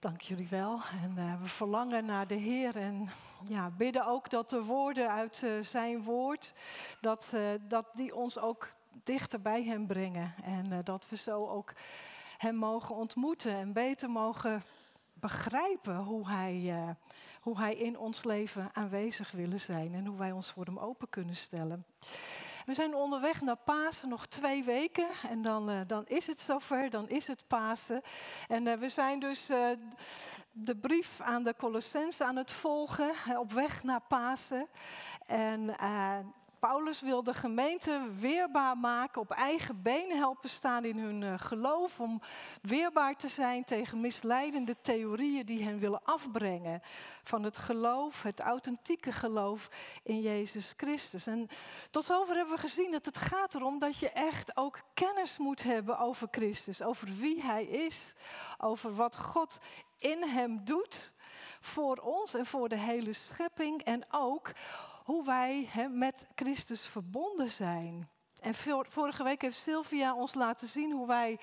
Dank jullie wel. En uh, we verlangen naar de Heer en ja, bidden ook dat de woorden uit uh, zijn woord, dat, uh, dat die ons ook dichter bij Hem brengen. En dat we zo ook Hem mogen ontmoeten en beter mogen begrijpen hoe hij, hoe hij in ons leven aanwezig willen zijn en hoe wij ons voor Hem open kunnen stellen. We zijn onderweg naar Pasen, nog twee weken. En dan, uh, dan is het zover, dan is het Pasen. En uh, we zijn dus uh, de brief aan de Colossense aan het volgen, op weg naar Pasen. En Paulus wil de gemeente weerbaar maken, op eigen benen helpen staan in hun uh, geloof, om weerbaar te zijn tegen misleidende theorieën die hen willen afbrengen van het geloof, het authentieke geloof in Jezus Christus. En tot zover hebben we gezien dat het gaat erom dat je echt ook kennis moet hebben over Christus, over wie Hij is, over wat God in Hem doet voor ons en voor de hele schepping en ook hoe wij met Christus verbonden zijn. En vorige week heeft Sylvia ons laten zien hoe wij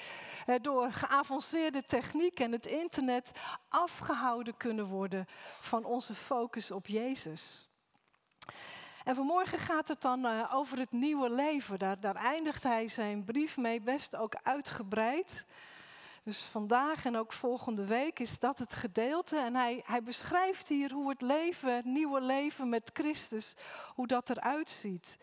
door geavanceerde techniek en het internet afgehouden kunnen worden van onze focus op Jezus. En vanmorgen gaat het dan uh, over het nieuwe leven. Daar eindigt hij zijn brief mee, best ook uitgebreid. Dus vandaag en ook volgende week is dat het gedeelte. En hij, hij beschrijft hier hoe het leven, het nieuwe leven met Christus, hoe dat eruit ziet.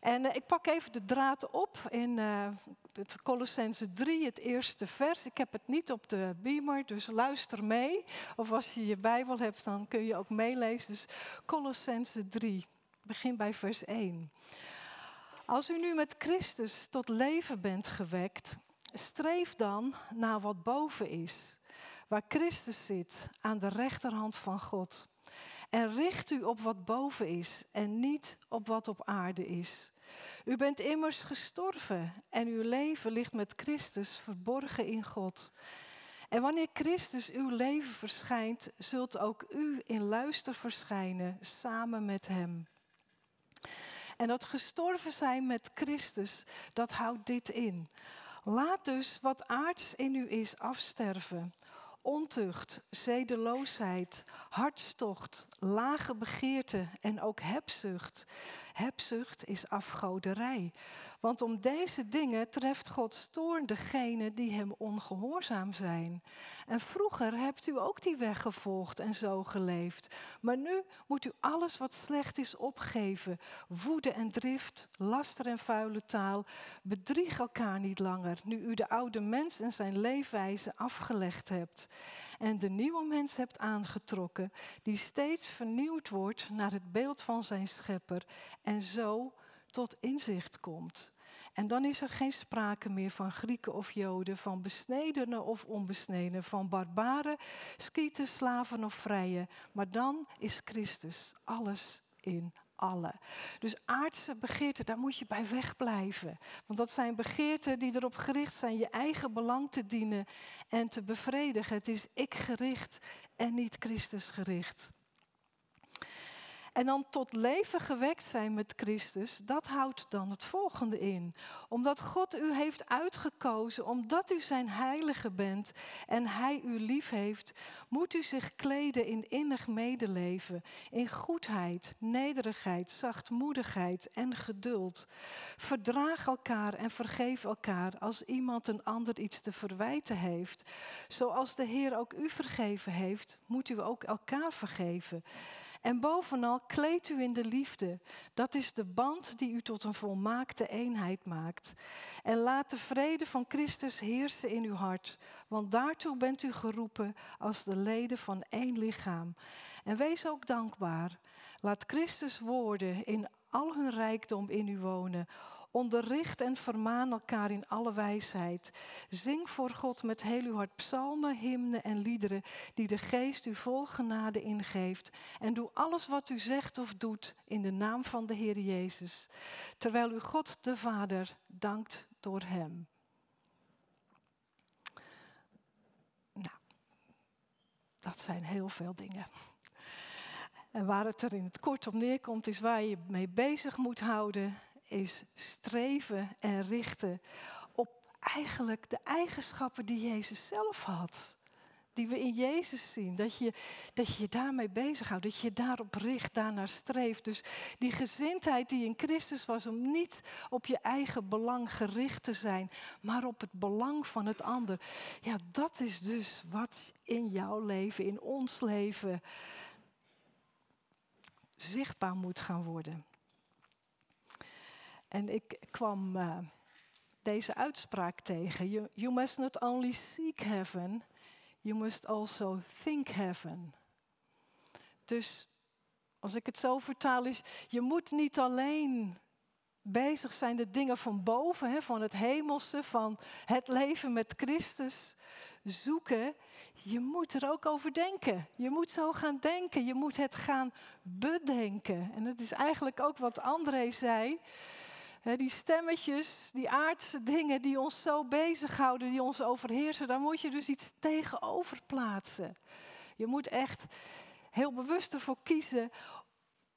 En uh, ik pak even de draad op in uh, het Colossense 3, het eerste vers. Ik heb het niet op de beamer, dus luister mee. Of als je je Bijbel hebt, dan kun je ook meelezen. Dus Colossense 3, begin bij vers 1. Als u nu met Christus tot leven bent gewekt, streef dan naar wat boven is, waar Christus zit aan de rechterhand van God. En richt u op wat boven is en niet op wat op aarde is. U bent immers gestorven en uw leven ligt met Christus verborgen in God. En wanneer Christus uw leven verschijnt, zult ook u in luister verschijnen samen met Hem. En dat gestorven zijn met Christus, dat houdt dit in. Laat dus wat aards in u is afsterven. Ontucht, zedeloosheid, hartstocht, lage begeerte en ook hebzucht. Hebzucht is afgoderij. Want om deze dingen treft God toorn degenen die hem ongehoorzaam zijn. En vroeger hebt u ook die weg gevolgd en zo geleefd. Maar nu moet u alles wat slecht is opgeven. Woede en drift, laster en vuile taal. Bedrieg elkaar niet langer, nu u de oude mens en zijn leefwijze afgelegd hebt. En de nieuwe mens hebt aangetrokken, die steeds vernieuwd wordt naar het beeld van zijn schepper. En zo tot inzicht komt. En dan is er geen sprake meer van Grieken of Joden, van besnedenen of onbesnedenen, van barbaren, skieten, slaven of vrije. Maar dan is Christus alles in alle. Dus aardse begeerten, daar moet je bij wegblijven. Want dat zijn begeerten die erop gericht zijn je eigen belang te dienen en te bevredigen. Het is ik gericht en niet Christus gericht. En dan tot leven gewekt zijn met Christus, dat houdt dan het volgende in. Omdat God u heeft uitgekozen, omdat u zijn heilige bent en hij u lief heeft, moet u zich kleden in innig medeleven, in goedheid, nederigheid, zachtmoedigheid en geduld. Verdraag elkaar en vergeef elkaar als iemand een ander iets te verwijten heeft. Zoals de Heer ook u vergeven heeft, moet u ook elkaar vergeven. En bovenal kleed u in de liefde. Dat is de band die u tot een volmaakte eenheid maakt. En laat de vrede van Christus heersen in uw hart, want daartoe bent u geroepen als de leden van één lichaam. En wees ook dankbaar. Laat Christus woorden in al hun rijkdom in u wonen Onderricht en vermaan elkaar in alle wijsheid. Zing voor God met heel uw hart psalmen, hymnen en liederen die de geest u vol genade ingeeft. En doe alles wat u zegt of doet in de naam van de Heer Jezus. Terwijl u God de Vader dankt door Hem. Nou, dat zijn heel veel dingen. En waar het er in het kort op neerkomt, is waar je mee bezig moet houden, is streven en richten op eigenlijk de eigenschappen die Jezus zelf had. Die we in Jezus zien. Dat je dat je, je daarmee bezighoudt. Dat je je daarop richt, daarnaar streeft. Dus die gezindheid die in Christus was om niet op je eigen belang gericht te zijn. Maar op het belang van het ander. Ja, dat is dus wat in jouw leven, in ons leven zichtbaar moet gaan worden. En ik kwam uh, deze uitspraak tegen. You, you must not only seek heaven, you must also think heaven. Dus als ik het zo vertaal is, je moet niet alleen bezig zijn de dingen van boven, hè, van het hemelse, van het leven met Christus zoeken. Je moet er ook over denken. Je moet zo gaan denken. Je moet het gaan bedenken. En dat is eigenlijk ook wat André zei die stemmetjes, die aardse dingen die ons zo bezighouden, die ons overheersen, daar moet je dus iets tegenover plaatsen. Je moet echt heel bewust ervoor kiezen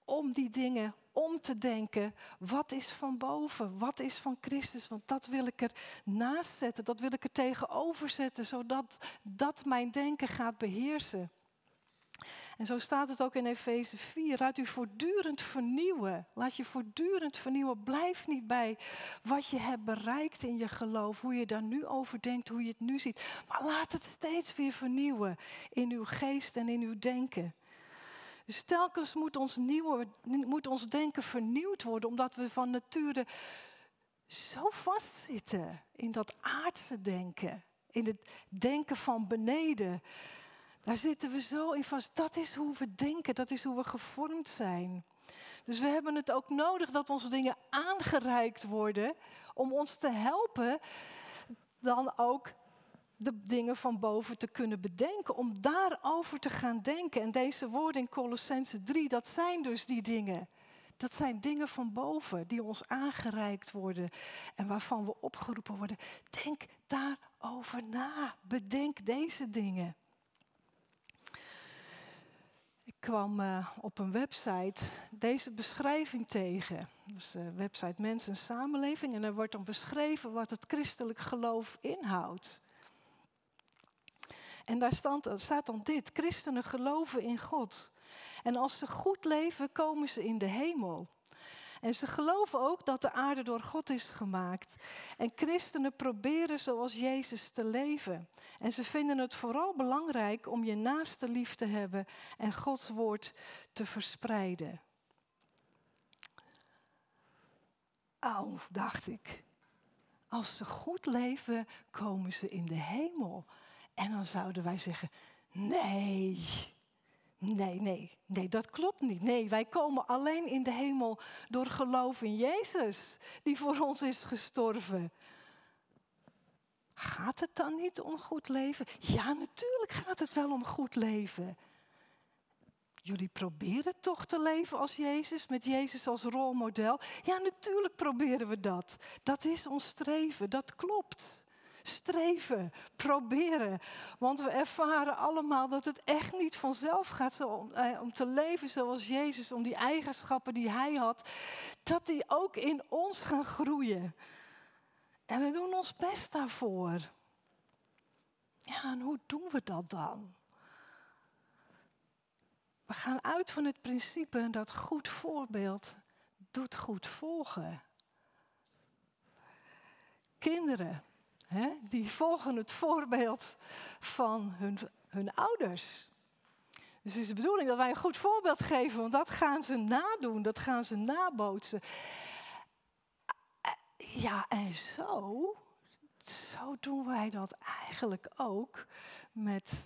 om die dingen om te denken. Wat is van boven? Wat is van Christus? Want dat wil ik er naast zetten, dat wil ik er tegenover zetten, zodat dat mijn denken gaat beheersen. En zo staat het ook in Efeze 4. Laat u voortdurend vernieuwen. Laat je voortdurend vernieuwen. Blijf niet bij wat je hebt bereikt in je geloof. Hoe je daar nu over denkt, hoe je het nu ziet. Maar laat het steeds weer vernieuwen in uw geest en in uw denken. Dus telkens moet ons, nieuwe, moet ons denken vernieuwd worden, omdat we van nature zo vastzitten in dat aardse denken. In het denken van beneden. Daar zitten we zo in vast. Dat is hoe we denken, dat is hoe we gevormd zijn. Dus we hebben het ook nodig dat onze dingen aangereikt worden om ons te helpen dan ook de dingen van boven te kunnen bedenken, om daarover te gaan denken. En deze woorden in Colossense 3, dat zijn dus die dingen. Dat zijn dingen van boven die ons aangereikt worden en waarvan we opgeroepen worden. Denk daarover na. Bedenk deze dingen kwam uh, op een website deze beschrijving tegen. Dus de uh, website Mens en Samenleving. En er wordt dan beschreven wat het christelijk geloof inhoudt. En daar staat, staat dan dit: Christenen geloven in God. En als ze goed leven, komen ze in de hemel. En ze geloven ook dat de aarde door God is gemaakt. En christenen proberen zoals Jezus te leven. En ze vinden het vooral belangrijk om je naaste lief te hebben en Gods woord te verspreiden. Oh, dacht ik. Als ze goed leven, komen ze in de hemel. En dan zouden wij zeggen: nee, Nee, nee, nee, dat klopt niet. Nee, wij komen alleen in de hemel door geloof in Jezus, die voor ons is gestorven. Gaat het dan niet om goed leven? Ja, natuurlijk gaat het wel om goed leven. Jullie proberen toch te leven als Jezus, met Jezus als rolmodel? Ja, natuurlijk proberen we dat. Dat is ons streven, dat klopt streven, proberen. Want we ervaren allemaal dat het echt niet vanzelf gaat om, eh, om te leven zoals Jezus, om die eigenschappen die Hij had, dat die ook in ons gaan groeien. En we doen ons best daarvoor. Ja, en hoe doen we dat dan? We gaan uit van het principe dat goed voorbeeld doet goed volgen. Kinderen Hè? Die volgen het voorbeeld van hun, hun ouders. Dus het is de bedoeling dat wij een goed voorbeeld geven, want dat gaan ze nadoen, dat gaan ze nabootsen. Ja, en zo, zo doen wij dat eigenlijk ook met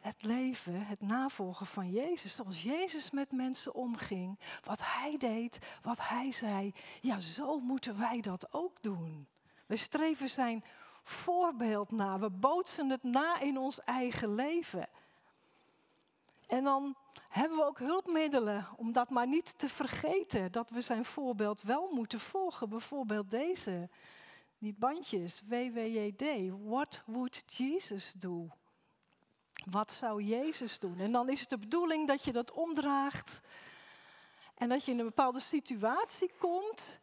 het leven, het navolgen van Jezus. Zoals Jezus met mensen omging, wat hij deed, wat hij zei. Ja, zo moeten wij dat ook doen. We streven zijn voorbeeld na. We bootsen het na in ons eigen leven. En dan hebben we ook hulpmiddelen om dat maar niet te vergeten. Dat we zijn voorbeeld wel moeten volgen. Bijvoorbeeld deze. Die bandjes, WWJD. What would Jesus do? Wat zou Jezus doen? En dan is het de bedoeling dat je dat omdraagt en dat je in een bepaalde situatie komt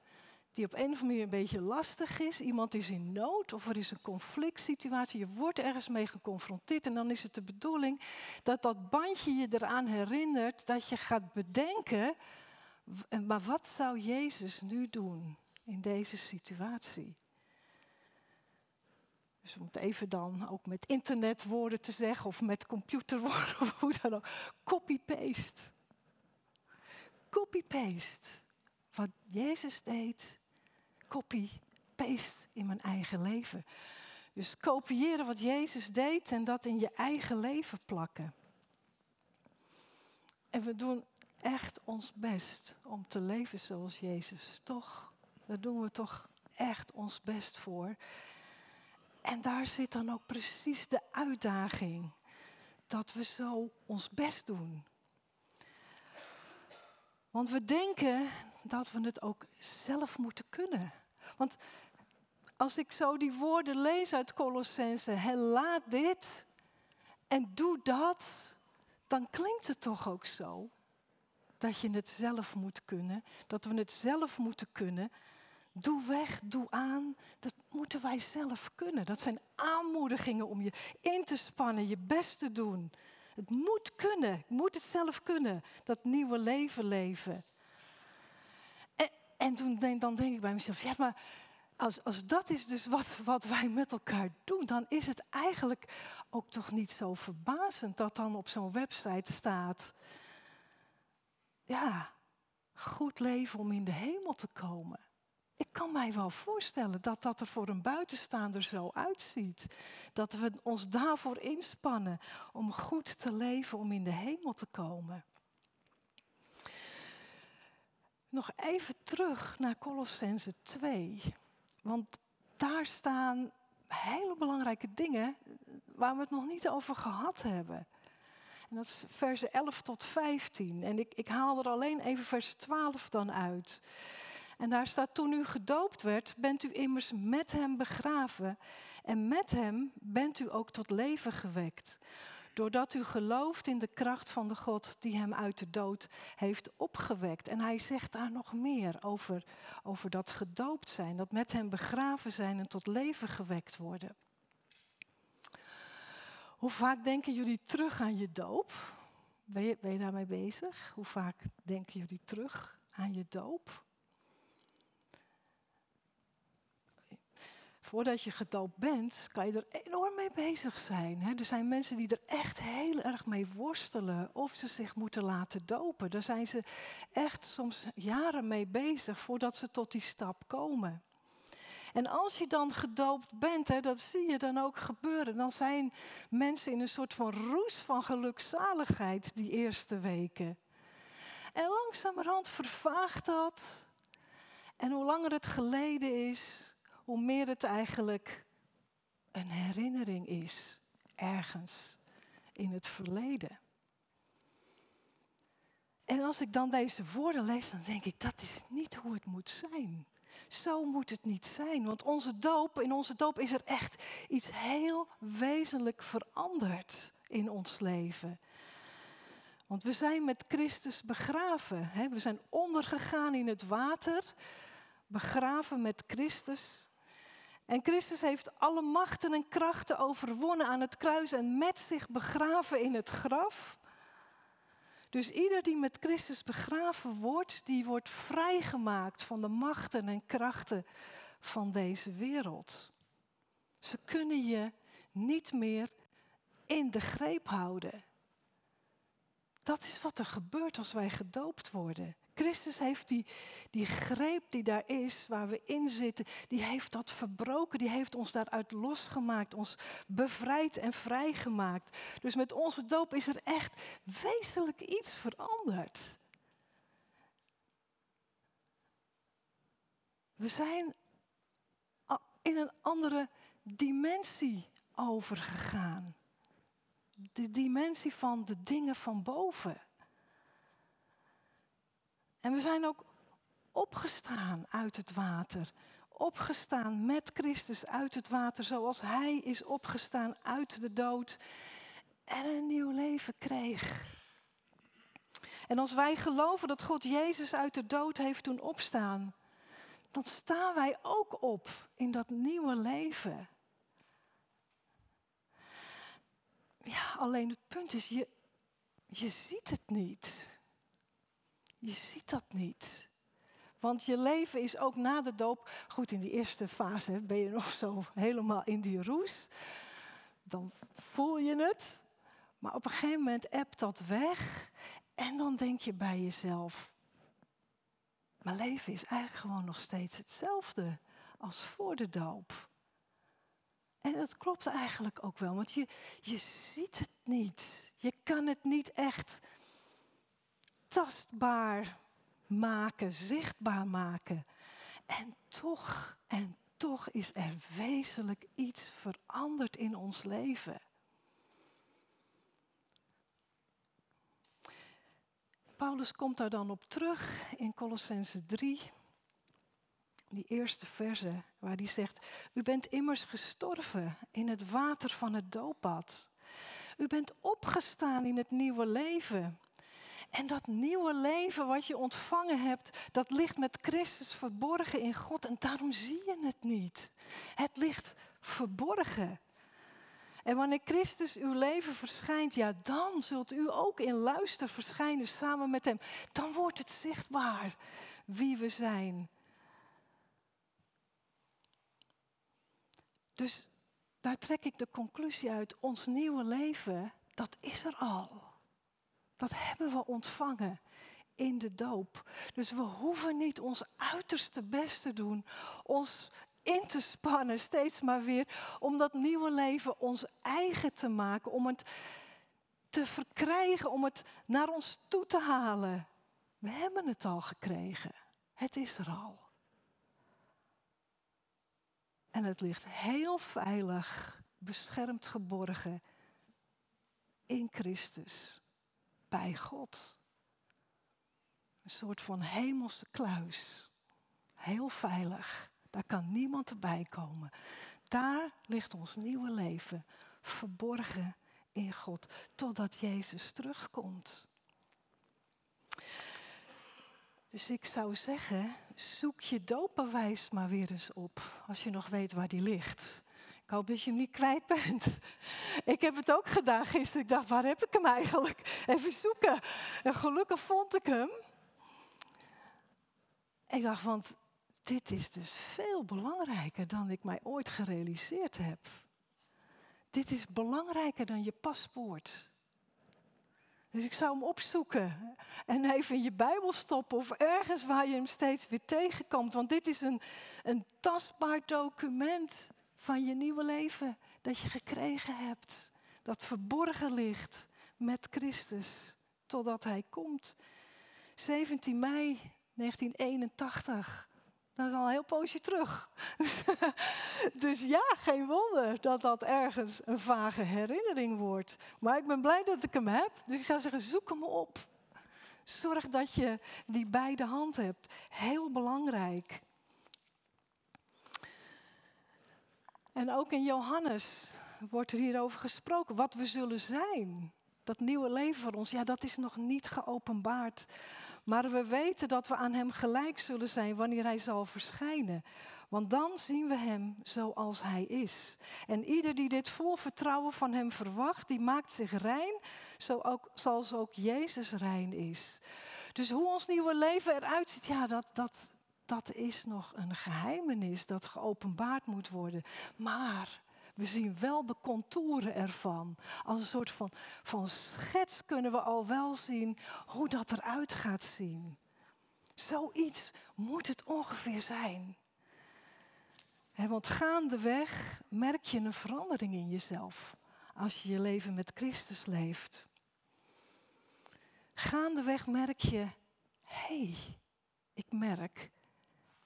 die op een of andere manier een beetje lastig is. Iemand is in nood of er is een conflict situatie. Je wordt ergens mee geconfronteerd en dan is het de bedoeling dat dat bandje je eraan herinnert dat je gaat bedenken, maar wat zou Jezus nu doen in deze situatie? Dus om het even dan ook met internetwoorden te zeggen of met computerwoorden of hoe dan ook. Copy-paste. Copy-paste. Wat Jezus deed, copy-paste in mijn eigen leven. Dus kopiëren wat Jezus deed en dat in je eigen leven plakken. En we doen echt ons best om te leven zoals Jezus. Toch? Daar doen we toch echt ons best voor. En daar zit dan ook precies de uitdaging. Dat we zo ons best doen. Want we denken dat we het ook zelf moeten kunnen. Want als ik zo die woorden lees uit Colossense, laat dit en doe dat, dan klinkt het toch ook zo dat je het zelf moet kunnen, dat we het zelf moeten kunnen. Doe weg, doe aan, dat moeten wij zelf kunnen. Dat zijn aanmoedigingen om je in te spannen, je best te doen. Het moet kunnen, ik moet het zelf kunnen, dat nieuwe leven leven. En, en toen, dan denk ik bij mezelf, ja maar als, als dat is dus wat, wat wij met elkaar doen, dan is het eigenlijk ook toch niet zo verbazend dat dan op zo'n website staat, ja, goed leven om in de hemel te komen. Ik kan mij wel voorstellen dat dat er voor een buitenstaander zo uitziet. Dat we ons daarvoor inspannen om goed te leven, om in de hemel te komen. Nog even terug naar Colossense 2. Want daar staan hele belangrijke dingen waar we het nog niet over gehad hebben. En dat is versen 11 tot 15. En ik, ik haal er alleen even vers 12 dan uit. En daar staat, toen u gedoopt werd, bent u immers met hem begraven. En met hem bent u ook tot leven gewekt. Doordat u gelooft in de kracht van de God die hem uit de dood heeft opgewekt. En hij zegt daar nog meer over, over dat gedoopt zijn, dat met hem begraven zijn en tot leven gewekt worden. Hoe vaak denken jullie terug aan je doop? Ben je, ben je daarmee bezig? Hoe vaak denken jullie terug aan je doop? Voordat je gedoopt bent, kan je er enorm mee bezig zijn. Hè? Er zijn mensen die er echt heel erg mee worstelen of ze zich moeten laten dopen. Daar zijn ze echt soms jaren mee bezig voordat ze tot die stap komen. En als je dan gedoopt bent, hè, dat zie je dan ook gebeuren, dan zijn mensen in een soort van roes van gelukzaligheid die eerste weken. En langzamerhand vervaagt dat. En hoe langer het geleden is, hoe meer het eigenlijk een herinnering is, ergens in het verleden. En als ik dan deze woorden lees, dan denk ik, dat is niet hoe het moet zijn. Zo moet het niet zijn, want onze doop, in onze doop is er echt iets heel wezenlijk veranderd in ons leven. Want we zijn met Christus begraven. Hè? We zijn ondergegaan in het water, begraven met Christus. En Christus heeft alle machten en krachten overwonnen aan het kruis en met zich begraven in het graf. Dus ieder die met Christus begraven wordt, die wordt vrijgemaakt van de machten en krachten van deze wereld. Ze kunnen je niet meer in de greep houden. Dat is wat er gebeurt als wij gedoopt worden. Christus heeft die, die greep die daar is, waar we in zitten, die heeft dat verbroken. Die heeft ons daaruit losgemaakt, ons bevrijd en vrijgemaakt. Dus met onze doop is er echt wezenlijk iets veranderd. We zijn in een andere dimensie overgegaan. De dimensie van de dingen van boven. En we zijn ook opgestaan uit het water. Opgestaan met Christus uit het water, zoals Hij is opgestaan uit de dood. en een nieuw leven kreeg. En als wij geloven dat God Jezus uit de dood heeft doen opstaan, dan staan wij ook op in dat nieuwe leven. Ja, alleen het punt is, je, je ziet het niet. Je ziet dat niet. Want je leven is ook na de doop. Goed, in die eerste fase ben je nog zo helemaal in die roes. Dan voel je het. Maar op een gegeven moment ebt dat weg. En dan denk je bij jezelf: Mijn leven is eigenlijk gewoon nog steeds hetzelfde als voor de doop. En dat klopt eigenlijk ook wel, want je, je ziet het niet. Je kan het niet echt tastbaar maken, zichtbaar maken. En toch, en toch is er wezenlijk iets veranderd in ons leven. Paulus komt daar dan op terug in Colossense 3, die eerste verse, waar hij zegt: U bent immers gestorven in het water van het doopbad. U bent opgestaan in het nieuwe leven. En dat nieuwe leven wat je ontvangen hebt, dat ligt met Christus verborgen in God. En daarom zie je het niet. Het ligt verborgen. En wanneer Christus uw leven verschijnt, ja, dan zult u ook in luister verschijnen samen met Hem. Dan wordt het zichtbaar wie we zijn. Dus daar trek ik de conclusie uit. Ons nieuwe leven, dat is er al. Dat hebben we ontvangen in de doop. Dus we hoeven niet ons uiterste best te doen, ons in te spannen, steeds maar weer, om dat nieuwe leven ons eigen te maken, om het te verkrijgen, om het naar ons toe te halen. We hebben het al gekregen. Het is er al. En het ligt heel veilig, beschermd geborgen in Christus, bij God. Een soort van hemelse kluis. Heel veilig. Daar kan niemand erbij komen. Daar ligt ons nieuwe leven verborgen in God, totdat Jezus terugkomt. Dus ik zou zeggen, zoek je doopbewijs maar weer eens op, als je nog weet waar die ligt. Ik hoop dat je hem niet kwijt bent. Ik heb het ook gedaan gisteren. Ik dacht, waar heb ik hem eigenlijk? Even zoeken. En gelukkig vond ik hem. Ik dacht, want dit is dus veel belangrijker dan ik mij ooit gerealiseerd heb. Dit is belangrijker dan je paspoort. Dus ik zou hem opzoeken en even in je Bijbel stoppen of ergens waar je hem steeds weer tegenkomt. Want dit is een, een tastbaar document van je nieuwe leven dat je gekregen hebt. Dat verborgen ligt met Christus totdat Hij komt. 17 mei 1981. Dat is al een heel poosje terug. dus ja, geen wonder dat dat ergens een vage herinnering wordt. Maar ik ben blij dat ik hem heb. Dus ik zou zeggen, zoek hem op. Zorg dat je die bij de hand hebt. Heel belangrijk. En ook in Johannes wordt er hierover gesproken. Wat we zullen zijn. Dat nieuwe leven voor ons, ja, dat is nog niet geopenbaard. Maar we weten dat we aan Hem gelijk zullen zijn wanneer Hij zal verschijnen. Want dan zien we Hem zoals Hij is. En ieder die dit vol vertrouwen van Hem verwacht, die maakt zich rein, zo ook, zoals ook Jezus rein is. Dus hoe ons nieuwe leven eruit ziet, ja, dat, dat, dat is nog een geheimenis dat geopenbaard moet worden. Maar we zien wel de contouren ervan. Als een soort van, van schets kunnen we al wel zien hoe dat eruit gaat zien. Zoiets moet het ongeveer zijn. He, want gaandeweg merk je een verandering in jezelf als je je leven met Christus leeft. Gaandeweg merk je, hé, hey, ik merk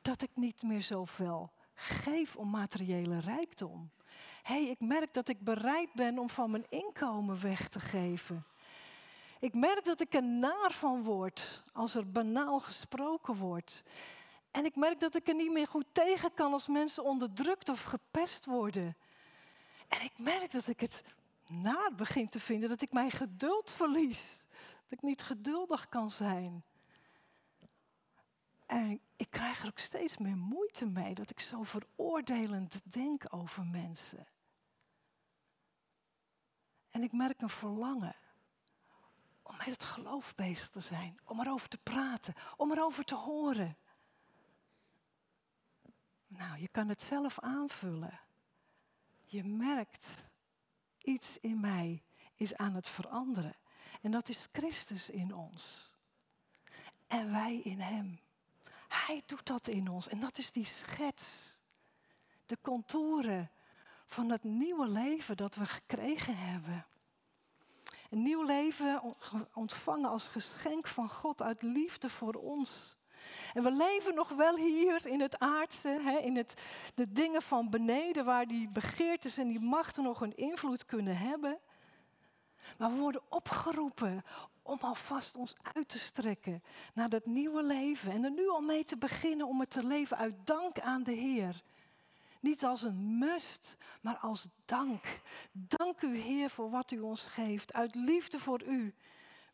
dat ik niet meer zoveel geef om materiële rijkdom hey, ik merk dat ik bereid ben om van mijn inkomen weg te geven. Ik merk dat ik er naar van word als er banaal gesproken wordt. En ik merk dat ik er niet meer goed tegen kan als mensen onderdrukt of gepest worden. En ik merk dat ik het naar begin te vinden, dat ik mijn geduld verlies. Dat ik niet geduldig kan zijn. En ik krijg er ook steeds meer moeite mee dat ik zo veroordelend denk over mensen. En ik merk een verlangen om met het geloof bezig te zijn, om erover te praten, om erover te horen. Nou, je kan het zelf aanvullen. Je merkt, iets in mij is aan het veranderen. En dat is Christus in ons. En wij in Hem. Hij doet dat in ons. En dat is die schets. De contouren van het nieuwe leven dat we gekregen hebben. Een nieuw leven ontvangen als geschenk van God uit liefde voor ons. En we leven nog wel hier in het aardse, hè, in het, de dingen van beneden, waar die begeertes en die machten nog een invloed kunnen hebben. Maar we worden opgeroepen om alvast ons uit te strekken naar dat nieuwe leven. En er nu al mee te beginnen om het te leven uit dank aan de Heer. Niet als een must, maar als dank. Dank u Heer voor wat u ons geeft. Uit liefde voor u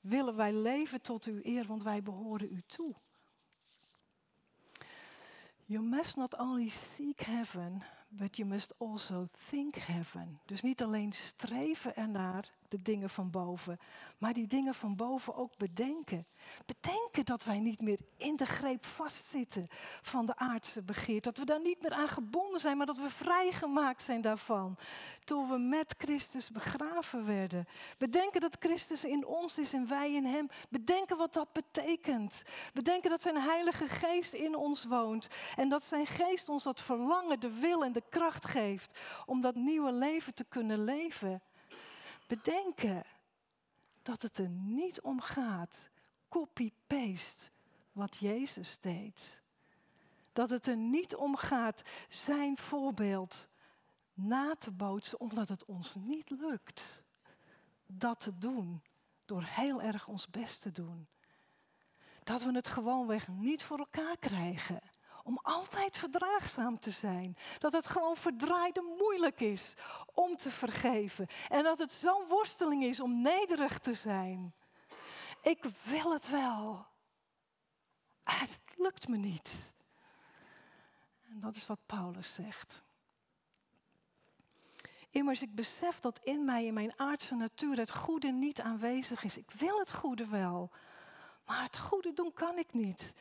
willen wij leven tot uw eer, want wij behoren u toe. You must not only seek heaven, but you must also think heaven. Dus niet alleen streven ernaar, de dingen van boven, maar die dingen van boven ook bedenken. Bedenken dat wij niet meer in de greep vastzitten van de aardse begeert. Dat we daar niet meer aan gebonden zijn, maar dat we vrijgemaakt zijn daarvan. Toen we met Christus begraven werden. Bedenken dat Christus in ons is en wij in Hem. Bedenken wat dat betekent. Bedenken dat Zijn Heilige Geest in ons woont. En dat Zijn Geest ons dat verlangen, de wil en de kracht geeft om dat nieuwe leven te kunnen leven bedenken dat het er niet om gaat copy-paste wat Jezus deed. Dat het er niet om gaat zijn voorbeeld na te bootsen omdat het ons niet lukt dat te doen door heel erg ons best te doen. Dat we het gewoonweg niet voor elkaar krijgen om altijd verdraagzaam te zijn. Dat het gewoon verdraaide moeilijk is om te vergeven. En dat het zo'n worsteling is om nederig te zijn. Ik wil het wel. Het lukt me niet. En dat is wat Paulus zegt. Immers, ik besef dat in mij, in mijn aardse natuur, het goede niet aanwezig is. Ik wil het goede wel, maar het goede doen kan ik niet.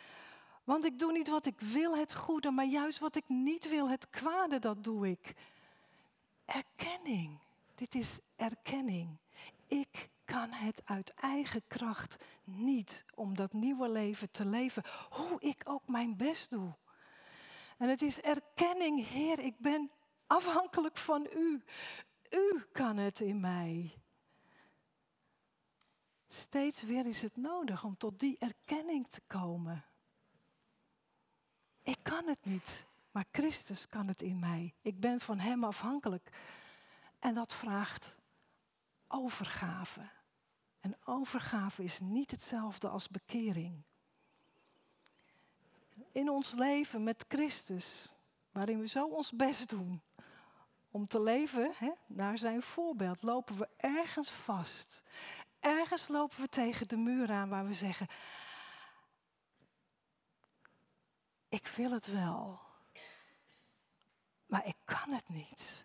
Want ik doe niet wat ik wil, het goede, maar juist wat ik niet wil, het kwade, dat doe ik. Erkenning. Dit is erkenning. Ik kan het uit eigen kracht niet om dat nieuwe leven te leven, hoe ik ook mijn best doe. En het is erkenning, Heer, ik ben afhankelijk van U. U kan het in mij. Steeds weer is het nodig om tot die erkenning te komen. Ik kan het niet, maar Christus kan het in mij. Ik ben van Hem afhankelijk. En dat vraagt overgave. En overgave is niet hetzelfde als bekering. In ons leven met Christus, waarin we zo ons best doen om te leven hè, naar zijn voorbeeld, lopen we ergens vast. Ergens lopen we tegen de muur aan waar we zeggen, ik wil het wel, maar ik kan het niet.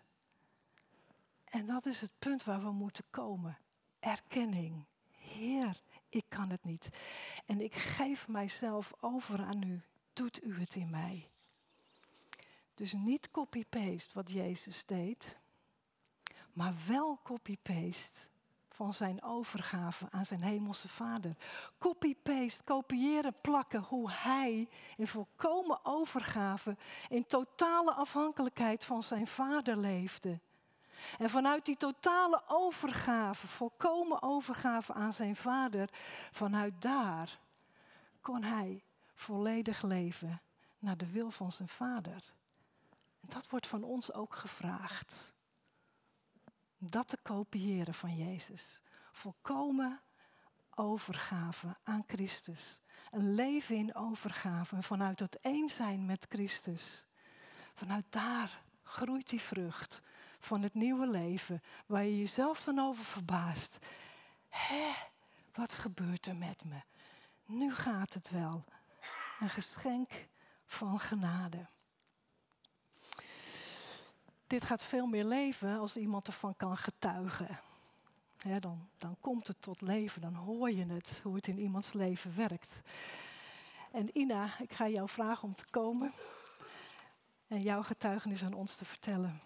En dat is het punt waar we moeten komen. Erkenning. Heer, ik kan het niet. En ik geef mijzelf over aan u. Doet u het in mij. Dus niet copy-paste wat Jezus deed, maar wel copy-paste van zijn overgave aan zijn hemelse vader. Copy-paste, kopiëren, plakken hoe hij in volkomen overgave, in totale afhankelijkheid van zijn vader leefde. En vanuit die totale overgave, volkomen overgave aan zijn vader, vanuit daar kon hij volledig leven naar de wil van zijn vader. En dat wordt van ons ook gevraagd dat te kopiëren van Jezus. Volkomen overgave aan Christus. Een leven in overgave. Vanuit dat één zijn met Christus. Vanuit daar groeit die vrucht van het nieuwe leven, waar je jezelf dan over verbaast. Hé, wat gebeurt er met me? Nu gaat het wel. Een geschenk van genade. Dit gaat veel meer leven als iemand ervan kan getuigen. dan, dan komt het tot leven, dan hoor je het, hoe het in iemands leven werkt. En Ina, ik ga jou vragen om te komen en jouw getuigenis aan ons te vertellen.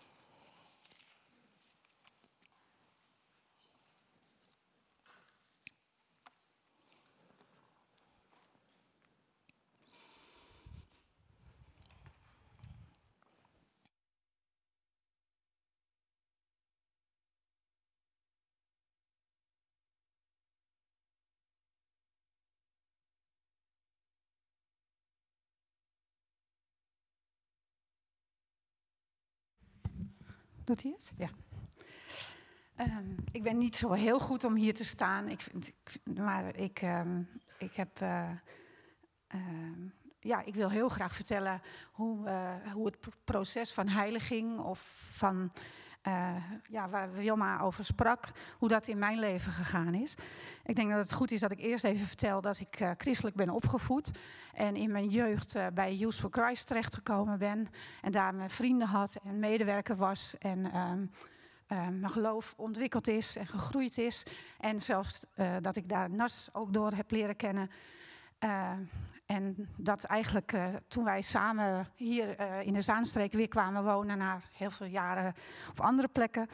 Doet hij het? Ja. Um, ik ben niet zo heel goed om hier te staan, ik, maar ik, um, ik heb. Uh, um, ja, ik wil heel graag vertellen hoe, uh, hoe het proces van heiliging of van uh, ja, waar Wilma over sprak, hoe dat in mijn leven gegaan is. Ik denk dat het goed is dat ik eerst even vertel dat ik uh, christelijk ben opgevoed. En in mijn jeugd uh, bij Youth for Christ terechtgekomen ben. En daar mijn vrienden had en medewerker was. En um, mijn geloof ontwikkeld is en gegroeid is. En zelfs dat ik daar NAS ook door heb leren kennen. En dat eigenlijk uh, toen wij samen hier uh, in de Zaanstreek weer kwamen wonen, na heel veel jaren op andere plekken,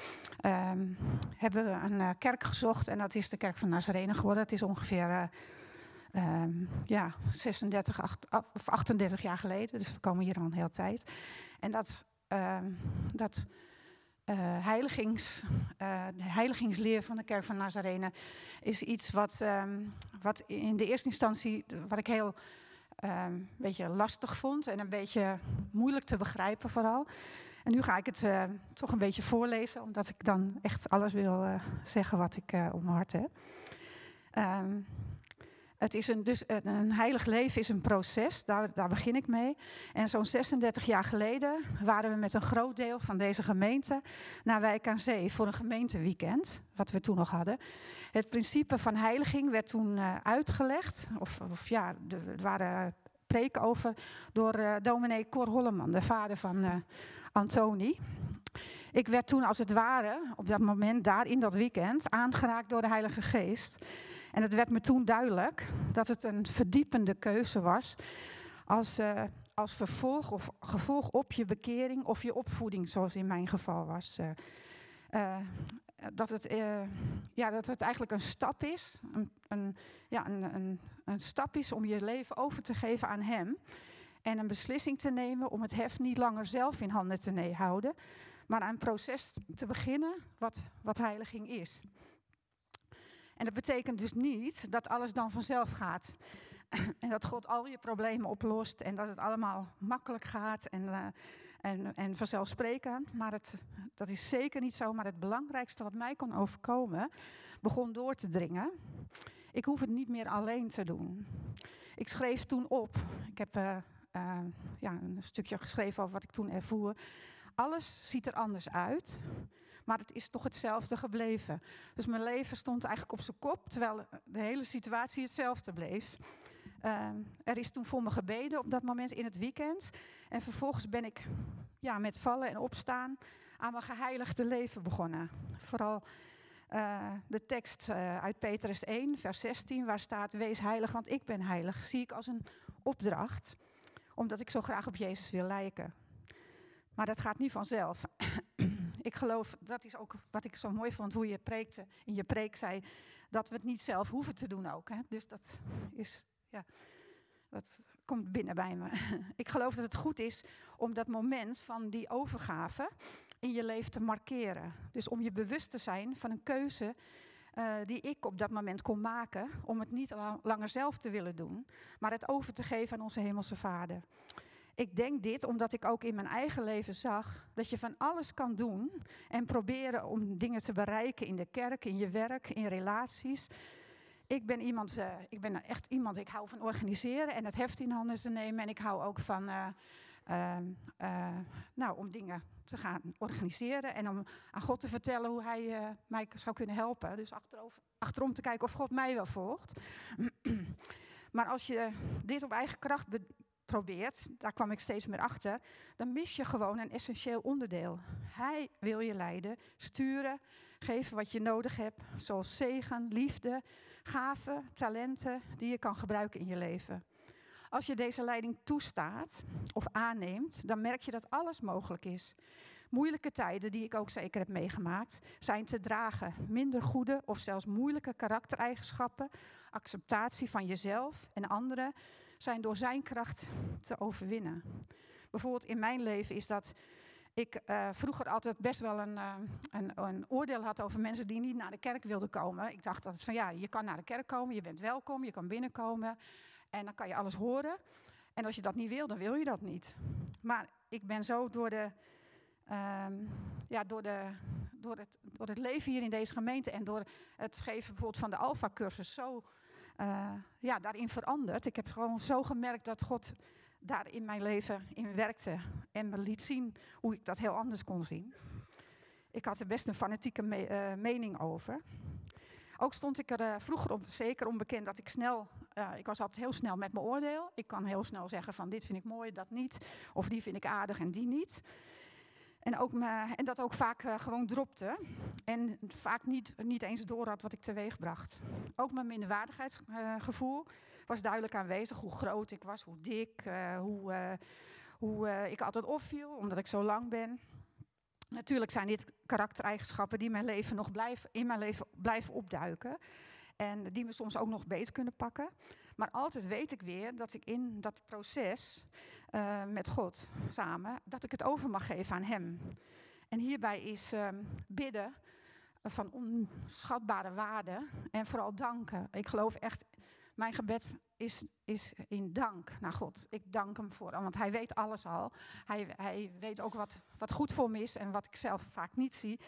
um, hebben we een uh, kerk gezocht. En dat is de kerk van Nazarene geworden. Het is ongeveer um, ja, 36 8, of 38 jaar geleden. Dus we komen hier al een hele tijd. En dat, um, dat heiligings, de heiligingsleer van de kerk van Nazarene is iets wat, wat in de eerste instantie, wat ik heel een beetje lastig vond en een beetje moeilijk te begrijpen vooral. En nu ga ik het uh, toch een beetje voorlezen, omdat ik dan echt alles wil uh, zeggen wat ik uh, op mijn hart heb. Um, het is een, dus een heilig leven is een proces, daar, daar begin ik mee. En zo'n 36 jaar geleden waren we met een groot deel van deze gemeente naar Wijk aan Zee voor een gemeenteweekend, wat we toen nog hadden. Het principe van heiliging werd toen uh, uitgelegd, of, of ja, er waren preken over, door uh, dominee Cor Holleman, de vader van uh, Antoni. Ik werd toen als het ware, op dat moment, daar in dat weekend, aangeraakt door de Heilige Geest. En het werd me toen duidelijk dat het een verdiepende keuze was als, uh, als vervolg of gevolg op je bekering of je opvoeding, zoals in mijn geval was. Uh, uh, dat, het, ja, dat het eigenlijk een stap is, een, een, ja, een, een, een stap is om je leven over te geven aan Hem. En een beslissing te nemen om het heft niet langer zelf in handen te houden, maar aan een proces te beginnen wat, wat heiliging is. En dat betekent dus niet dat alles dan vanzelf gaat. En dat God al je problemen oplost en dat het allemaal makkelijk gaat en, uh, en, en vanzelfsprekend. Maar het, dat is zeker niet zo. Maar het belangrijkste wat mij kon overkomen, begon door te dringen. Ik hoef het niet meer alleen te doen. Ik schreef toen op. Ik heb uh, uh, ja, een stukje geschreven over wat ik toen ervoer. Alles ziet er anders uit. Maar het is toch hetzelfde gebleven. Dus mijn leven stond eigenlijk op zijn kop, terwijl de hele situatie hetzelfde bleef. Uh, er is toen voor me gebeden op dat moment in het weekend. En vervolgens ben ik ja, met vallen en opstaan aan mijn geheiligde leven begonnen. Vooral uh, de tekst uh, uit Petrus 1, vers 16, waar staat: Wees heilig, want ik ben heilig. Zie ik als een opdracht, omdat ik zo graag op Jezus wil lijken. Maar dat gaat niet vanzelf ik geloof, dat is ook wat ik zo mooi vond, hoe je preekte, in je preek zei, dat we het niet zelf hoeven te doen ook. Hè? Dus dat is, ja, dat komt binnen bij me. Ik geloof dat het goed is om dat moment van die overgave in je leven te markeren. Dus om je bewust te zijn van een keuze uh, die ik op dat moment kon maken, om het niet langer zelf te willen doen, maar het over te geven aan onze Hemelse Vader. Ik denk dit omdat ik ook in mijn eigen leven zag dat je van alles kan doen en proberen om dingen te bereiken in de kerk, in je werk, in relaties. Ik ben iemand, uh, ik ben echt iemand, ik hou van organiseren en het heft in handen te nemen. En ik hou ook van, uh, ehm, eh, nou, om dingen te gaan organiseren en om aan God te vertellen hoe Hij eh, mij zou kunnen helpen. Dus achterover, achterom te kijken of God mij wel volgt. maar als je dit op eigen kracht probeert, daar kwam ik steeds meer achter, dan mis je gewoon een essentieel onderdeel. Hij wil je leiden, sturen, geven wat je nodig hebt, zoals zegen, liefde, gaven, talenten die je kan gebruiken in je leven. Als je deze leiding toestaat of aanneemt, dan merk je dat alles mogelijk is. Moeilijke tijden, die ik ook zeker heb meegemaakt, zijn te dragen. Minder goede of zelfs moeilijke karaktereigenschappen, acceptatie van jezelf en anderen, zijn door zijn kracht te overwinnen. Bijvoorbeeld in mijn leven is dat ik uh, vroeger altijd best wel een, uh, een, een, oordeel had over mensen die niet naar de kerk wilden komen. Ik dacht altijd van ja, je kan naar de kerk komen, je bent welkom, je kan binnenkomen en dan kan je alles horen. En als je dat niet wil, dan wil je dat niet. Maar ik ben zo door, de, um, ja, door, de, door, het, door het leven hier in deze gemeente en door het geven bijvoorbeeld van de Alpha-cursus zo uh, ja, daarin veranderd. Ik heb gewoon zo gemerkt dat God daar in mijn leven in werkte en me liet zien hoe ik dat heel anders kon zien. Ik had er best een fanatieke me uh, mening over. Ook stond ik er uh, vroeger zeker onbekend dat ik snel, ik was altijd heel snel met mijn oordeel. Ik kan heel snel zeggen van dit vind ik mooi, dat niet. Of die vind ik aardig en die niet. En, ook en dat ook vaak uh, gewoon dropte. En vaak niet, niet eens door had wat ik teweeg bracht. Ook mijn minderwaardigheidsgevoel was duidelijk aanwezig. Hoe groot ik was, hoe dik, uh, hoe, hoe ik altijd opviel, omdat ik zo lang ben. Natuurlijk zijn dit karaktereigenschappen die mijn leven nog blijven, in mijn leven blijven opduiken. En die me soms ook nog beter kunnen pakken. Maar altijd weet ik weer dat ik in dat proces uh, met God samen, dat ik het over mag geven aan Hem. En hierbij is uh, bidden van onschatbare waarde en vooral danken. Ik geloof echt, mijn gebed is, is in dank naar God. Ik dank Hem voor, want Hij weet alles al. Hij, hij weet ook wat, wat goed voor me is en wat ik zelf vaak niet zie.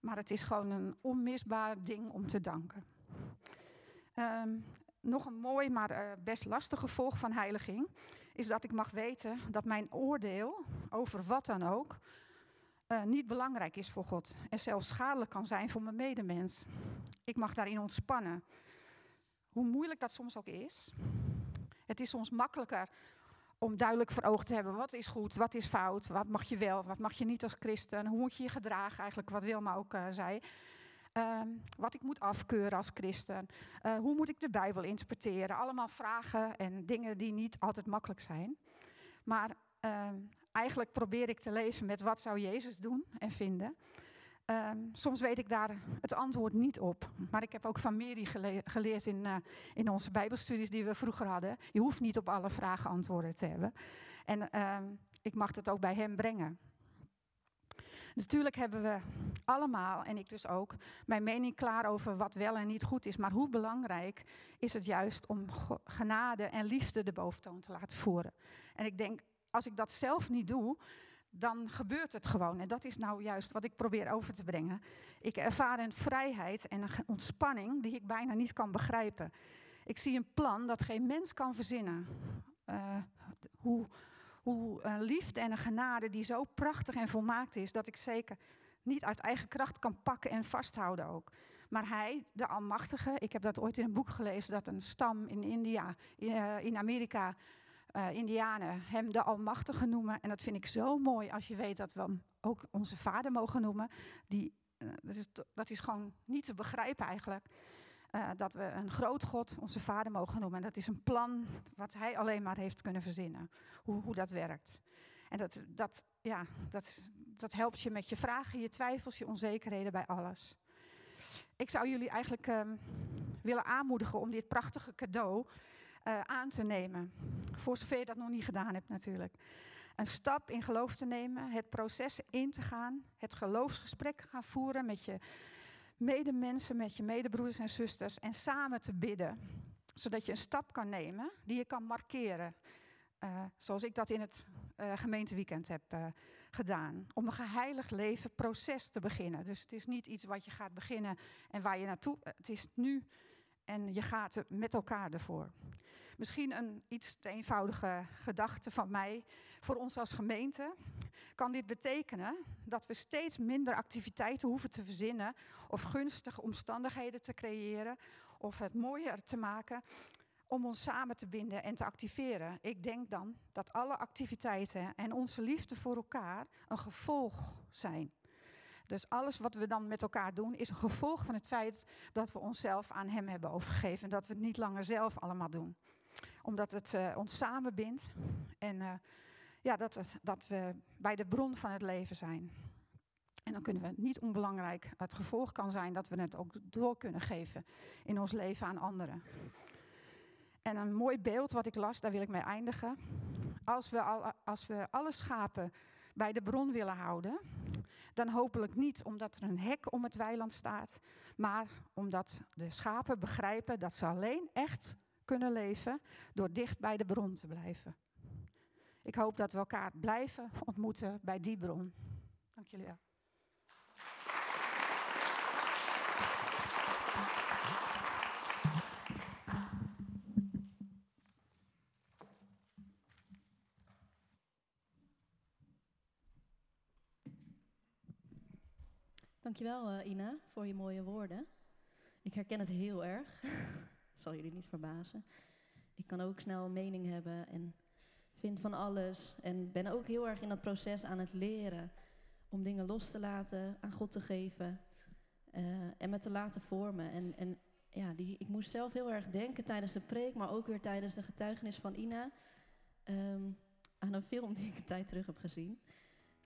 Maar het is gewoon een onmisbaar ding om te danken. Um, nog een mooi, maar uh, best lastig gevolg van heiliging is dat ik mag weten dat mijn oordeel over wat dan ook uh, niet belangrijk is voor God en zelfs schadelijk kan zijn voor mijn medemens. Ik mag daarin ontspannen. Hoe moeilijk dat soms ook is. Het is soms makkelijker om duidelijk voor ogen te hebben wat is goed, wat is fout, wat mag je wel, wat mag je niet als christen, hoe moet je je gedragen, eigenlijk wat Wilma ook uh, zei. Uh, wat ik moet afkeuren als christen. Uh, hoe moet ik de Bijbel interpreteren? Allemaal vragen en dingen die niet altijd makkelijk zijn. Maar uh, eigenlijk probeer ik te leven met wat zou Jezus doen en vinden. Ehm, soms weet ik daar het antwoord niet op. Maar ik heb ook van Mary gele geleerd in, uh, in onze Bijbelstudies die we vroeger hadden. Je hoeft niet op alle vragen antwoorden te hebben. En ehm, ik mag het ook bij hem brengen. Natuurlijk hebben we allemaal, en ik dus ook, mijn mening klaar over wat wel en niet goed is. Maar hoe belangrijk is het juist om genade en liefde de boventoon te laten voeren? En ik denk, als ik dat zelf niet doe, dan gebeurt het gewoon. En dat is nou juist wat ik probeer over te brengen. Ik ervaar een vrijheid en een ontspanning die ik bijna niet kan begrijpen. Ik zie een plan dat geen mens kan verzinnen. Uh, hoe, een liefde en een genade die zo prachtig en volmaakt is, dat ik zeker niet uit eigen kracht kan pakken en vasthouden ook. Maar hij, de Almachtige, ik heb dat ooit in een boek gelezen, dat een stam in India, in, in Amerika, uh, Indianen, hem de Almachtige noemen. En dat vind ik zo mooi als je weet dat we hem ook onze vader mogen noemen. Die, dat, is, dat is gewoon niet te begrijpen eigenlijk. Uh, dat we een groot God onze vader mogen noemen. En dat is een plan wat hij alleen maar heeft kunnen verzinnen. Hoe, hoe dat werkt. En dat, dat, ja, dat, dat helpt je met je vragen, je twijfels, je onzekerheden bij alles. Ik zou jullie eigenlijk um, willen aanmoedigen om dit prachtige cadeau uh, aan te nemen. Voor zover je dat nog niet gedaan hebt natuurlijk. Een stap in geloof te nemen, het proces in te gaan, het geloofsgesprek gaan voeren met je medemensen, met je medebroeders en zusters en samen te bidden. Zodat je een stap kan nemen die je kan markeren. Uh, zoals ik dat in het uh, gemeenteweekend heb uh, gedaan. Om een geheiligd leven proces te beginnen. Dus het is niet iets wat je gaat beginnen en waar je naartoe. Het is nu en je gaat met elkaar ervoor. Misschien een iets te eenvoudige gedachte van mij. Voor ons als gemeente kan dit betekenen dat we steeds minder activiteiten hoeven te verzinnen of gunstige omstandigheden te creëren of het mooier te maken om ons samen te binden en te activeren. Ik denk dan dat alle activiteiten en onze liefde voor elkaar een gevolg zijn. Dus alles wat we dan met elkaar doen is een gevolg van het feit dat we onszelf aan Hem hebben overgegeven. En dat we het niet langer zelf allemaal doen. Omdat het uh, ons samenbindt en uh, ja, dat, het, dat we bij de bron van het leven zijn. En dan kunnen we niet onbelangrijk, het gevolg kan zijn dat we het ook door kunnen geven in ons leven aan anderen. En een mooi beeld wat ik las, daar wil ik mee eindigen. Als we, al, als we alle schapen bij de bron willen houden, dan hopelijk niet omdat er een hek om het weiland staat, maar omdat de schapen begrijpen dat ze alleen echt kunnen leven door dicht bij de bron te blijven. Ik hoop dat we elkaar blijven ontmoeten bij die bron. Dank jullie wel. Dankjewel uh, Ina voor je mooie woorden. Ik herken het heel erg. Het zal jullie niet verbazen. Ik kan ook snel mening hebben en vind van alles. En ben ook heel erg in dat proces aan het leren om dingen los te laten, aan God te geven uh, en me te laten vormen. En, en ja, die, ik moest zelf heel erg denken tijdens de preek, maar ook weer tijdens de getuigenis van Ina. Um, aan een film die ik een tijd terug heb gezien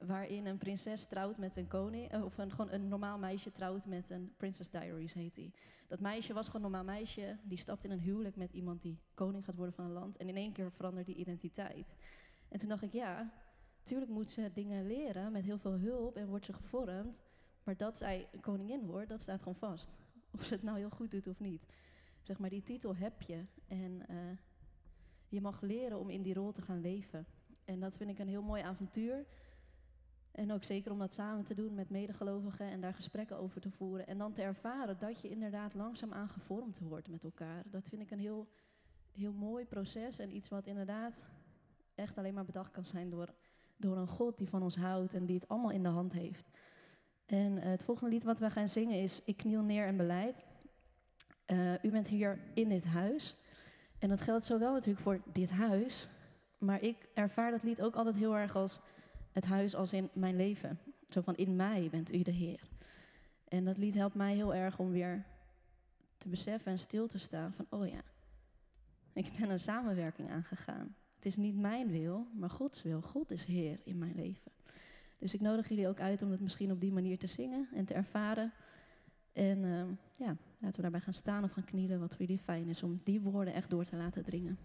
waarin een prinses trouwt met een koning, eh, of een, gewoon een normaal meisje trouwt met een Princess Diaries heet die. Dat meisje was gewoon een normaal meisje, die stapt in een huwelijk met iemand die koning gaat worden van een land en in één keer verandert die identiteit. En toen dacht ik, ja, tuurlijk moet ze dingen leren met heel veel hulp en wordt ze gevormd, maar dat zij koningin wordt, dat staat gewoon vast. Of ze het nou heel goed doet of niet. Zeg maar, die titel heb je en uh, je mag leren om in die rol te gaan leven. En dat vind ik een heel mooi avontuur. En ook zeker om dat samen te doen met medegelovigen en daar gesprekken over te voeren. En dan te ervaren dat je inderdaad langzaamaan gevormd wordt met elkaar. Dat vind ik een heel, heel mooi proces en iets wat inderdaad echt alleen maar bedacht kan zijn door, door een God die van ons houdt en die het allemaal in de hand heeft. En uh, het volgende lied wat we gaan zingen is Ik kniel neer en beleid. Uh, u bent hier in dit huis. En dat geldt zowel natuurlijk voor dit huis, maar ik ervaar dat lied ook altijd heel erg als het huis als in mijn leven. Zo van in mij bent u de Heer. En dat lied helpt mij heel erg om weer te beseffen en stil te staan van, oh ja, ik ben een samenwerking aangegaan. Het is niet mijn wil, maar Gods wil. God is Heer in mijn leven. Dus ik nodig jullie ook uit om het misschien op die manier te zingen en te ervaren. En uh, ja, laten we daarbij gaan staan of gaan knielen, wat voor jullie fijn is om die woorden echt door te laten dringen.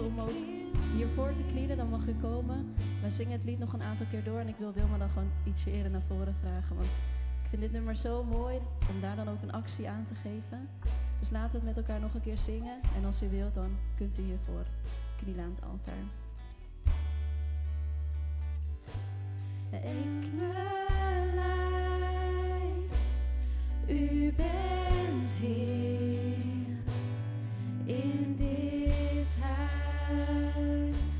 Zetten om ook hiervoor te knielen, dan mag u komen. Wij zingen het lied nog een aantal keer door en ik wil Wilma dan gewoon ietsje eerder naar voren vragen. Want ik vind dit nummer zo mooi om daar dan ook een actie aan te geven. Dus laten we het met elkaar nog een keer zingen. En als u wilt, dan kunt u hiervoor knielen aan het altaar. Ik beleid, u bent hier in dit huis. U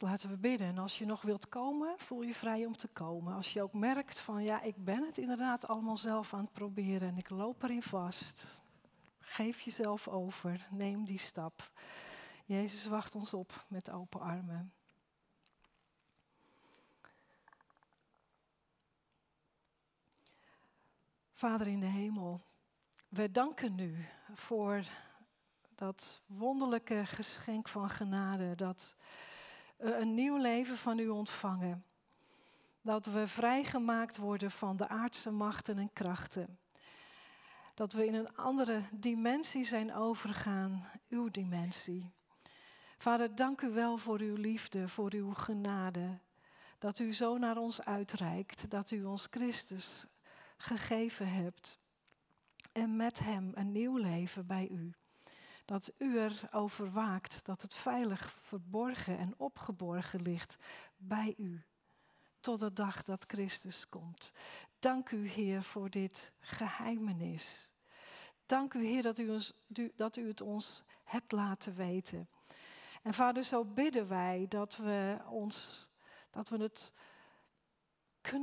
Laten we bidden. En als je nog wilt komen, voel je vrij om te komen. Als je ook merkt van ja, ik ben het inderdaad allemaal zelf aan het proberen en ik loop erin vast. Geef jezelf over, neem die stap. Jezus wacht ons op met open armen. Vader in de hemel, we danken u voor dat wonderlijke geschenk van genade, dat een nieuw leven van u ontvangen. Dat we vrijgemaakt worden van de aardse machten en krachten. Dat we in een andere dimensie zijn overgegaan, uw dimensie. Vader, dank u wel voor uw liefde, voor uw genade. Dat u zo naar ons uitreikt, dat u ons Christus gegeven hebt. En met hem een nieuw leven bij u. Dat u erover waakt, dat het veilig verborgen en opgeborgen ligt bij u. Tot de dag dat Christus komt. Dank u, Heer, voor dit geheimenis. Dank u, Heer, dat u, ons, dat u het ons hebt laten weten. En Vader, zo bidden wij dat we, ons, dat we het kunnen